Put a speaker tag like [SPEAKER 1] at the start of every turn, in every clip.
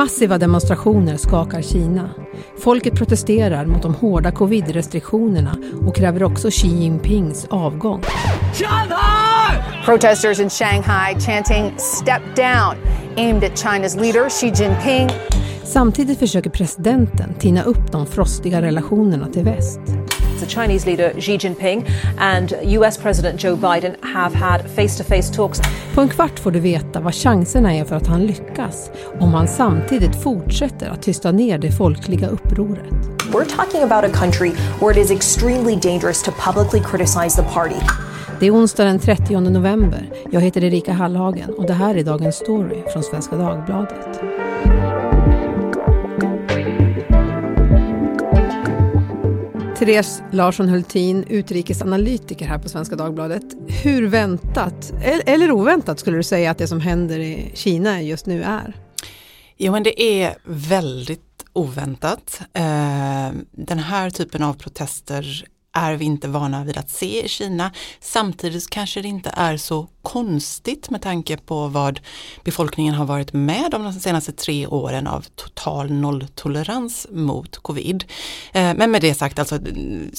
[SPEAKER 1] Massiva demonstrationer skakar Kina. Folket protesterar mot de hårda covid-restriktionerna och kräver också Xi Jinpings avgång.
[SPEAKER 2] Protesters in Shanghai chanting step down aimed at China's leader Xi Jinping.
[SPEAKER 1] Samtidigt försöker presidenten tina upp de frostiga relationerna till väst.
[SPEAKER 3] The Chinese leader Xi Jinping and US President Joe Biden have had face-to-face talks.
[SPEAKER 1] På en kvart får du veta vad chanserna är för att han lyckas om han samtidigt fortsätter att tysta ner det folkliga upproret.
[SPEAKER 4] We're talking about a country where it is extremely dangerous to publicly criticize the party.
[SPEAKER 1] Det är onsdag den 30 november. Jag heter Erika Hallhagen och det här är dagens story från Svenska Dagbladet. Therese Larsson Hultin, utrikesanalytiker här på Svenska Dagbladet. Hur väntat, eller oväntat skulle du säga att det som händer i Kina just nu är?
[SPEAKER 5] Jo men det är väldigt oväntat. Eh, den här typen av protester är vi inte vana vid att se i Kina. Samtidigt kanske det inte är så konstigt med tanke på vad befolkningen har varit med om de senaste tre åren av total nolltolerans mot covid. Eh, men med det sagt alltså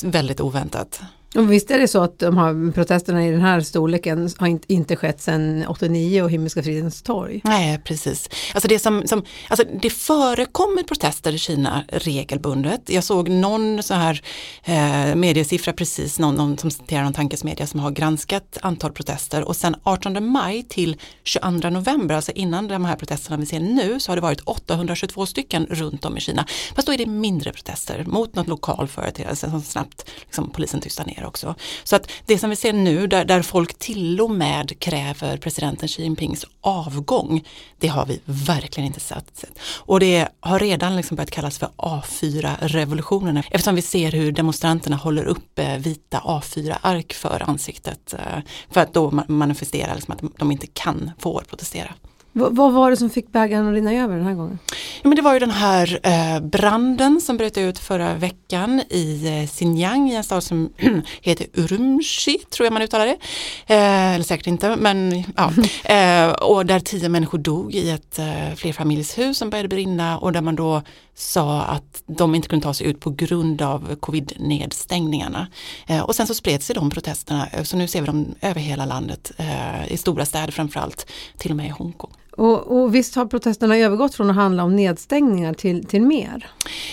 [SPEAKER 5] väldigt oväntat.
[SPEAKER 1] Och visst är det så att de här protesterna i den här storleken har inte, inte skett sedan 89 och Himmelska fridens torg?
[SPEAKER 5] Nej, precis. Alltså det, som, som, alltså det förekommer protester i Kina regelbundet. Jag såg någon så här eh, mediesiffra precis, någon, någon som citerar någon tankesmedia som har granskat antal protester och sen 18 maj till 22 november, alltså innan de här protesterna vi ser nu, så har det varit 822 stycken runt om i Kina. Fast då är det mindre protester mot något lokal företeelse som snabbt liksom, polisen tystar ner också. Så att det som vi ser nu där, där folk till och med kräver presidenten Xi Jinpings avgång, det har vi verkligen inte sett. Och det har redan liksom börjat kallas för A4-revolutionen eftersom vi ser hur demonstranterna håller upp eh, vita A4-ark för ansiktet eh, för att då manifestera liksom att de inte kan få protestera.
[SPEAKER 1] V vad var det som fick bägaren att rinna över den här gången?
[SPEAKER 5] Ja, men det var ju den här eh, branden som bröt ut förra veckan i eh, Xinjiang i en stad som heter Urumqi, tror jag man uttalar det. Eh, eller säkert inte, men ja. Eh, och där tio människor dog i ett eh, flerfamiljshus som började brinna och där man då sa att de inte kunde ta sig ut på grund av covid-nedstängningarna. Eh, och sen så spred sig de protesterna, så nu ser vi dem över hela landet, i stora städer framförallt, till och med i Hongkong.
[SPEAKER 1] Och, och, visst har protesterna övergått från att handla om nedstängningar till, till mer?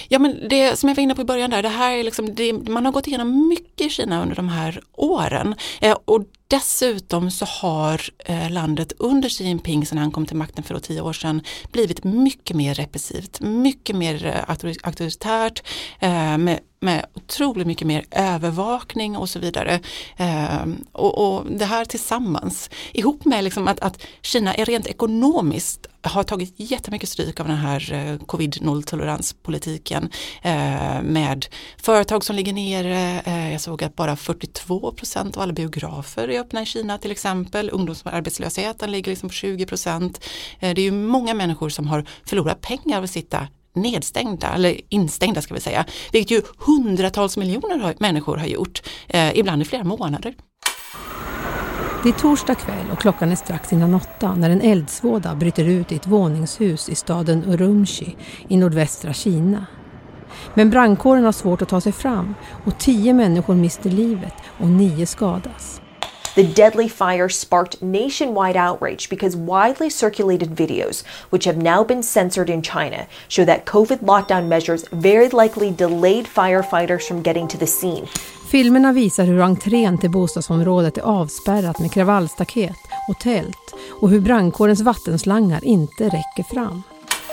[SPEAKER 5] Ja men det som jag var inne på i början där, det här är liksom, det, man har gått igenom mycket i Kina under de här åren. Eh, och Dessutom så har eh, landet under Xi Jinping sedan han kom till makten för tio år sedan blivit mycket mer repressivt, mycket mer eh, auktoritärt eh, med, med otroligt mycket mer övervakning och så vidare. Ehm, och, och, det här tillsammans ihop med liksom att, att Kina är rent ekonomiskt har tagit jättemycket stryk av den här eh, covid nolltoleranspolitiken eh, med företag som ligger nere. Eh, jag såg att bara 42 procent av alla biografer är öppna i Kina till exempel. Ungdomsarbetslösheten ligger liksom på 20 procent. Eh, det är ju många människor som har förlorat pengar av att sitta nedstängda, eller instängda ska vi säga. Vilket ju hundratals miljoner människor har gjort, eh, ibland i flera månader.
[SPEAKER 1] Det är torsdag kväll och klockan är strax innan åtta när en eldsvåda bryter ut i ett våningshus i staden Urumqi i nordvästra Kina. Men brandkåren har svårt att ta sig fram och tio människor mister livet och nio skadas.
[SPEAKER 4] The deadly fire sparked nationwide outrage because widely circulated videos, which have now been censored in China, show that COVID lockdown measures very likely delayed firefighters from getting to the scene.
[SPEAKER 1] Filmerna visar hur entrén till bostadsområdet är avspärrat med kravallstaket och tält och hur brandkårens vattenslangar inte räcker fram.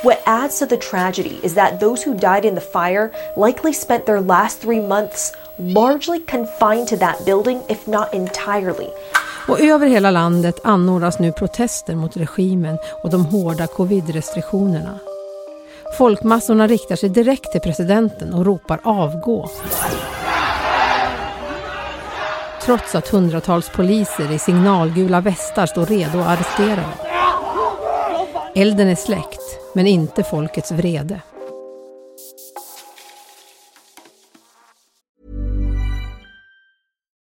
[SPEAKER 4] What adds to the tragedy is that those who died in the fire likely spent their last three months largely confined to that building, if not entirely.
[SPEAKER 1] Och över hela landet anordnas nu protester mot regimen och de hårda covid-restriktionerna. Folkmassorna riktar sig direkt till presidenten och ropar avgå trots att hundratals poliser i signalgula västar står redo att arrestera dem. Elden är släckt, men inte folkets vrede.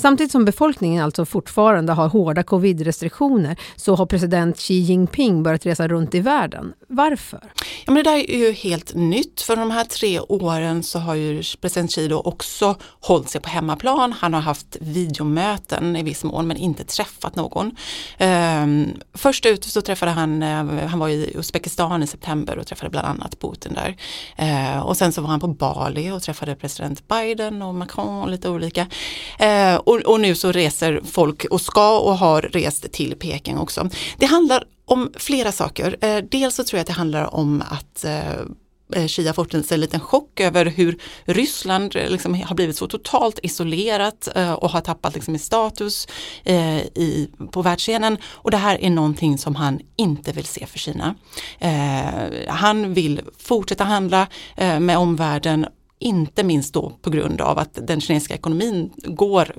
[SPEAKER 1] Samtidigt som befolkningen alltså fortfarande har hårda covid-restriktioner så har president Xi Jinping börjat resa runt i världen. Varför?
[SPEAKER 5] Ja, men det där är ju helt nytt. För de här tre åren så har ju president Xi då också hållit sig på hemmaplan. Han har haft videomöten i viss mån men inte träffat någon. Ehm, först ut så träffade han, eh, han var i Uzbekistan i september och träffade bland annat Putin där. Ehm, och sen så var han på Bali och träffade president Biden och Macron och lite olika. Ehm, och, och, nu så reser folk och ska och har rest till Peking också. Det handlar om flera saker. Eh, dels så tror jag att det handlar om att eh, eh Xi har fått en liten chock över hur Ryssland eh, liksom har blivit så totalt isolerat och har tappat liksom i status i, på världsscenen. Och det här är någonting som han inte vill se för Kina. han vill fortsätta handla med omvärlden inte minst då på grund av att den kinesiska ekonomin går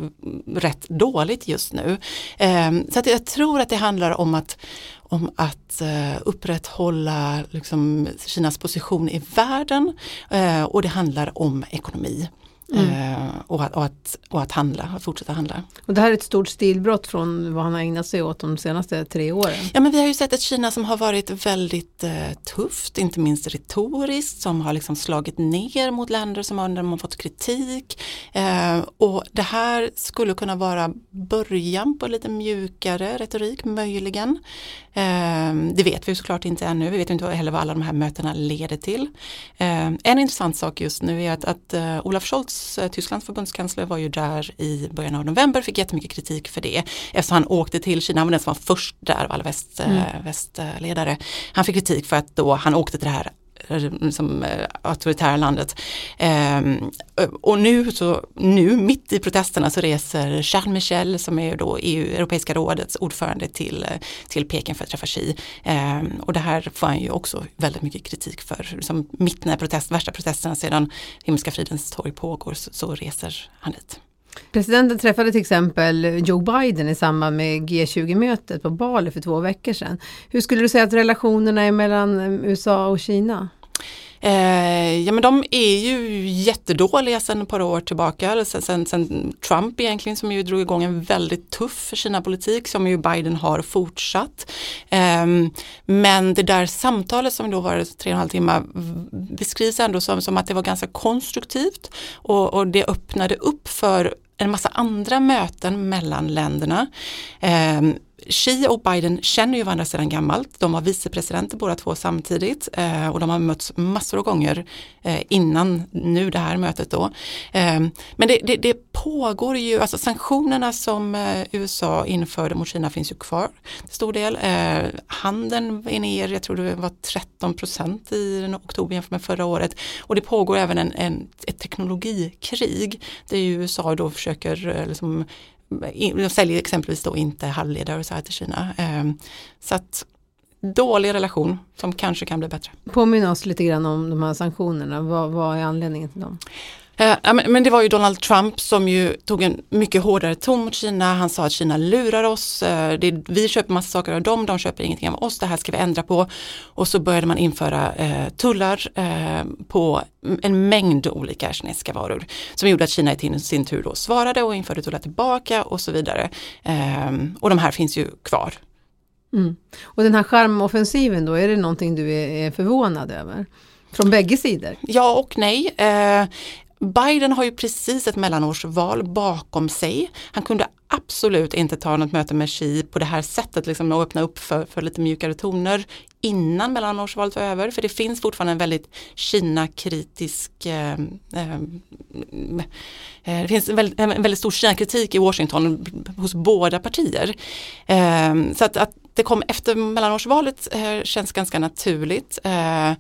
[SPEAKER 5] rätt dåligt just nu. Ehm, så att jag tror att det handlar om att, om att eh, upprätthålla liksom Kinas position i världen eh, och det handlar om ekonomi. Mm. Eh, och, att, och, att, och att handla, att fortsätta handla.
[SPEAKER 1] Och det här är ett stort stilbrott från vad han har ägnat sig åt de senaste tre åren.
[SPEAKER 5] Ja men vi har ju sett ett Kina som har varit väldigt eh, tufft, inte minst retoriskt, som har liksom slagit ner mot länder som har, där man fått kritik. Eh, och det här skulle kunna vara början på lite mjukare retorik, möjligen. Eh, det vet vi såklart inte ännu, vi vet inte heller vad alla de här mötena leder till. Eh, en intressant sak just nu är att, att uh, Olaf Scholz, Tysklands förbundskansler, var ju där i början av november, fick jättemycket kritik för det eftersom han åkte till Kina, han var den som var först där av alla väst, mm. västledare. Han fick kritik för att då han åkte till det här liksom, eh, auktoritära landet. Ehm, och nu, så, nu mitt i protesterna så reser Charles Michel som är då EU, Europeiska rådets ordförande till, eh, till Peking för att träffa Xi. Ehm, och det här får han ju också väldigt mycket kritik för. Liksom, mitt när protest, värsta protesterna sedan Himmelska fridens torg pågår så, så reser han dit.
[SPEAKER 1] Presidenten träffade till exempel Joe Biden i samband med G20-mötet på Bali för två veckor sedan. Hur skulle du säga att relationerna är mellan USA och Kina?
[SPEAKER 5] Eh, ja men de är ju jättedåliga sedan ett par år tillbaka, sen, sen, sen, Trump egentligen som ju drog igång en väldigt tuff Kina-politik som ju Biden har fortsatt. Eh, men det där samtalet som då var tre och en halv timme beskrivs ändå som, som att det var ganska konstruktivt och, och det öppnade upp för en massa andra möten mellan länderna. Eh, Xi och Biden känner ju varandra sedan gammalt. De var vicepresidenter båda två samtidigt eh, och de har mötts massor av gånger eh, innan nu det här mötet då. Eh, men det, det, det, pågår ju, alltså sanktionerna som eh, USA införde mot Kina finns ju kvar till stor del. Eh, handeln är ner, jag tror det var 13 procent i oktober jämfört med förra året. Och det pågår även en, en ett teknologikrig där USA då försöker eh, liksom, de säljer exempelvis då inte halvledare och så här till Kina. Ehm, så att dålig relation som kanske kan bli bättre.
[SPEAKER 1] Påminn oss lite grann om de här sanktionerna. Vad, vad är anledningen till dem?
[SPEAKER 5] Eh, men det var ju Donald Trump som ju tog en mycket hårdare ton mot Kina. Han sa att Kina lurar oss. Eh, vi köper massa saker av dem, de köper ingenting av oss. Det här ska vi ändra på. Och så började man införa eh, tullar på en mängd olika kinesiska varor. Som gjorde att Kina i sin tur då svarade och införde tullar tillbaka och så vidare. Ehm, och de här finns ju kvar.
[SPEAKER 1] Mm. Och den här skärmoffensiven då, är det någonting du är förvånad över? Från bägge sidor?
[SPEAKER 5] Ja och nej. Biden har ju precis ett mellanårsval bakom sig. Han kunde absolut inte ta något möte med Xi på det här sättet liksom, och öppna upp för, för lite mjukare toner innan mellanårsvalet var över. För det finns fortfarande en väldigt Kina-kritisk eh, eh, eh det finns en väldigt, en väldigt stor Kina-kritik i Washington hos båda partier. Eh, så att, att det kom efter mellanårsvalet eh, känns ganska naturligt. Eh,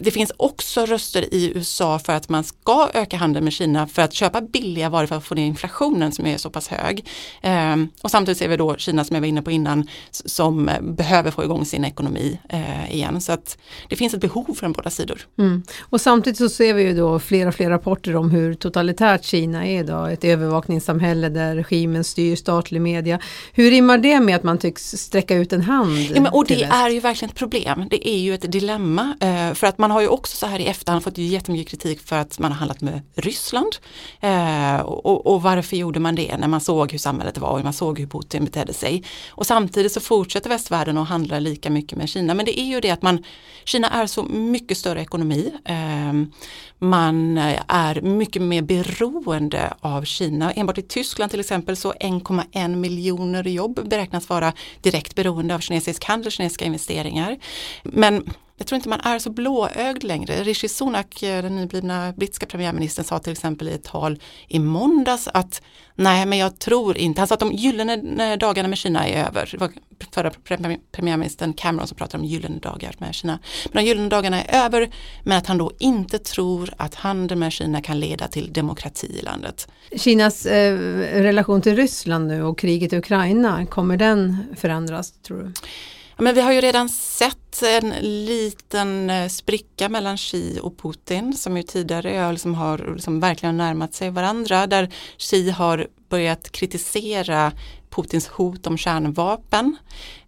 [SPEAKER 5] det finns också röster i USA för att man ska öka handeln med Kina för att köpa billiga varor för att få ner inflationen som är så pass hög. Eh, och samtidigt ser vi då Kina som jag var inne på innan som behöver få igång sin ekonomi eh, igen. Så att det finns ett behov från båda sidor.
[SPEAKER 1] Mm. Och samtidigt så ser vi ju då flera fler rapporter om hur totalitärt Kina är idag. Ett övervakningssamhälle där regimen styr statlig media. Hur rimmar det med att man tycks sträcka ut en hand?
[SPEAKER 5] Ja, men, och det är ju verkligen ett problem. Det är ju ett dilemma. Eh, för att man man har ju också så här i efterhand fått jättemycket kritik för att man har handlat med Ryssland. Eh, och, och, varför gjorde man det när man såg hur samhället var och man såg hur Putin betedde sig. Och samtidigt så fortsätter västvärlden att handla lika mycket med Kina. Men det är ju det att man, Kina är så mycket större ekonomi. Eh, man är mycket mer beroende av Kina. Enbart i Tyskland till exempel så 1,1 miljoner jobb beräknas vara direkt beroende av kinesisk handel, kinesiska investeringar. Men jag tror inte man är så blåögd längre. Rishi Sunak, eh, den nyblivna brittiska premiärministern, sa till exempel i ett tal i måndags att nej, men jag tror inte, han sa att de gyllene dagarna med Kina är över. Det var förra premiärministern Cameron som pratade om gyllene dagar med Kina. Men de gyllene dagarna är över, men att han då inte tror att handel med Kina kan leda till demokrati i landet.
[SPEAKER 1] Kinas eh, relation till Ryssland nu och kriget i Ukraina, kommer den förändras tror du?
[SPEAKER 5] men vi har ju redan sett en liten eh, spricka mellan Xi och Putin som ju tidigare liksom har liksom verkligen närmat sig varandra där Xi har börjat kritisera Putins hot om kärnvapen.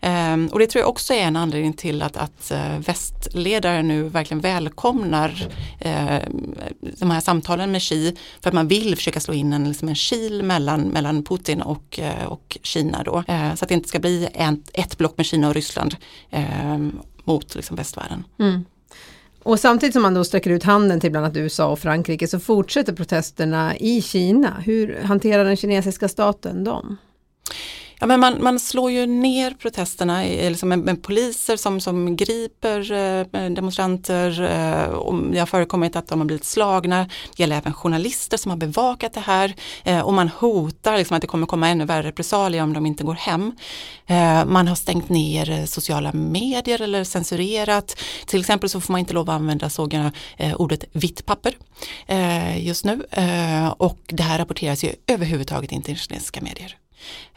[SPEAKER 5] Um, och det tror jag också är en anledning till att, att uh, västledare nu verkligen välkomnar uh, de här samtalen med Xi för att man vill försöka slå in en, liksom en kil mellan, mellan Putin och, uh, och Kina då. så att det inte ska bli en, ett block med Kina och Ryssland ehm, mot liksom, västvärlden.
[SPEAKER 1] Mm. Och samtidigt som man då sträcker ut handen till bland annat USA och Frankrike så fortsätter protesterna i Kina. Hur hanterar den kinesiska staten dem?
[SPEAKER 5] Ja, men man, man slår ju ner protesterna liksom med, med poliser som, som griper eh, demonstranter. Eh, och det har förekommit att de har blivit slagna. Det gäller även journalister som har bevakat det här. Eh, och man hotar liksom att det kommer komma ännu värre repressalier om de inte går hem. Eh, man har stängt ner eh, sociala medier eller censurerat. Till exempel så får man inte lov att använda sågarna, eh, ordet vitt papper eh, just nu. Eh, och det här rapporteras ju överhuvudtaget inte i kinesiska medier.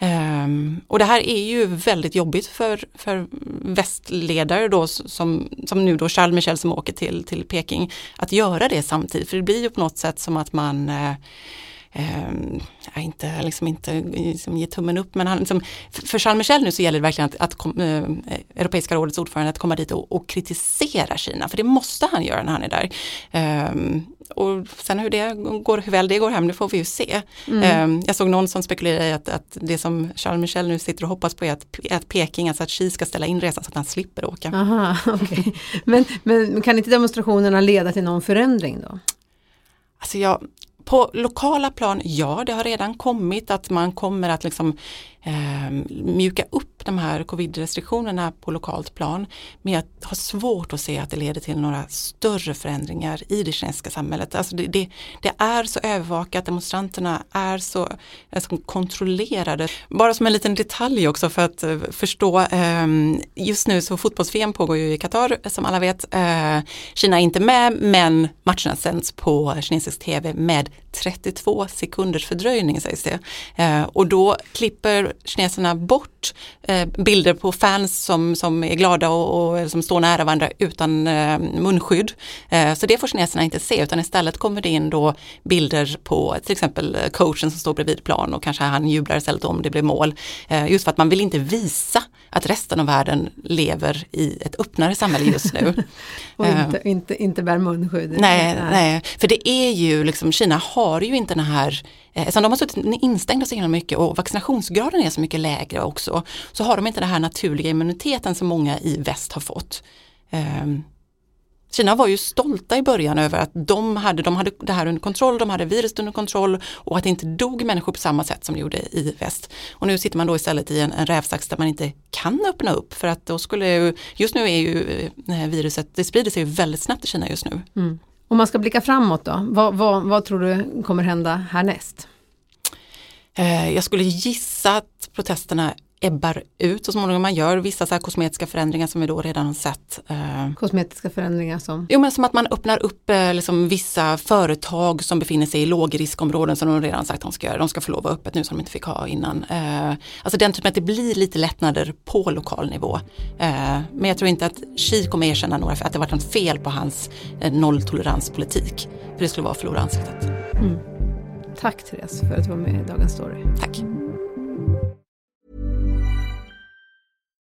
[SPEAKER 5] Um, och det här är ju väldigt jobbigt för, för västledare då som, som nu då Charles Michel som åker till, till Peking att göra det samtidigt. För det blir ju på något sätt som att man uh, eh, ehm, inte, liksom inte liksom ge tummen upp, men han, liksom, för Charles Michel nu så gäller det verkligen att, att kom, eh, Europeiska rådets ordförande att komma dit och, och, kritisera Kina, för det måste han göra när han är där. Eh, och sen hur, det går, hur väl det går hem, det får vi ju se. Mm. Eh, jag såg någon som spekulerade i att, att, det som Charles Michel nu sitter och hoppas på är att, att Peking, alltså att Xi ska ställa in resan så att han slipper åka.
[SPEAKER 1] Aha, okay. men, men kan inte demonstrationerna leda till någon förändring då?
[SPEAKER 5] Alltså jag, på lokala plan, ja det har redan kommit att man kommer att liksom eh, mjuka upp de här covid-restriktionerna på lokalt plan. Men jag har svårt att se att det leder till några större förändringar i det kinesiska samhället. Alltså det, det, det är så övervakat, demonstranterna är så alltså, kontrollerade. Bara som en liten detalj också för att uh, förstå, eh, just nu så fotbolls-VM pågår ju i Qatar som alla vet. Eh, Kina är inte med men matcherna sänds på kinesisk tv med 32 sekunders fördröjning sägs det. Eh, och då klipper kineserna bort eh, bilder på fans som, som är glada och, och som står nära varandra utan eh, munskydd. Eh, så det får kineserna inte se utan istället kommer det in då bilder på till exempel coachen som står bredvid plan och kanske han jublar istället om det blir mål. Eh, just för att man vill inte visa att resten av världen lever i ett öppnare samhälle just nu.
[SPEAKER 1] och inte, inte, inte bär munskydd.
[SPEAKER 5] Nej, nej, för det är ju liksom, Kina har ju inte den här Eh, Eh, eftersom de har suttit instängda så himla mycket och vaccinationsgraden är så mycket lägre också så har de inte den här naturliga immuniteten som många i väst har fått. Ehm, Kina var ju stolta i början över att de hade, de hade det här under kontroll, de hade viruset under kontroll och att det inte dog människor på samma sätt som det gjorde i väst. Och nu sitter man då istället i en, en rävsax där man inte kan öppna upp för att då skulle ju, just nu är ju eh, viruset, det sprider sig väldigt snabbt i Kina just nu.
[SPEAKER 1] Mm. Om man ska blicka framåt då, vad, vad, vad tror du kommer hända härnäst?
[SPEAKER 5] Eh, jag skulle gissa att protesterna ebbar ut så småningom. Man gör vissa så kosmetiska förändringar som vi då redan har sett. Eh,
[SPEAKER 1] Kosmetiska förändringar som?
[SPEAKER 5] Jo men som att man öppnar upp eh, liksom, vissa företag som befinner sig i lågriskområden som de redan sagt att de ska göra. De ska få lov att öppet nu som de inte fick ha innan. Eh, alltså den typen att det blir lite lättnader på lokal nivå. Men jag tror inte att Xi kommer erkänna några för att det varit något fel på hans nolltoleranspolitik. För det skulle vara att förlora ansiktet. Mm.
[SPEAKER 1] Tack Therese för att du var med i Dagens Story.
[SPEAKER 5] Tack.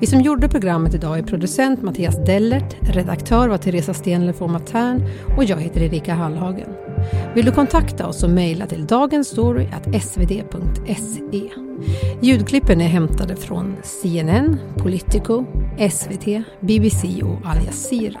[SPEAKER 1] Vi som gjorde programmet idag är producent Mattias Dellert, redaktör var Teresa Stenler von Matern och jag heter Erika Hallhagen. Vill du kontakta oss så mejla till dagensstory.svd.se. Ljudklippen är hämtade från CNN, Politico, SVT, BBC och Al Jazeera.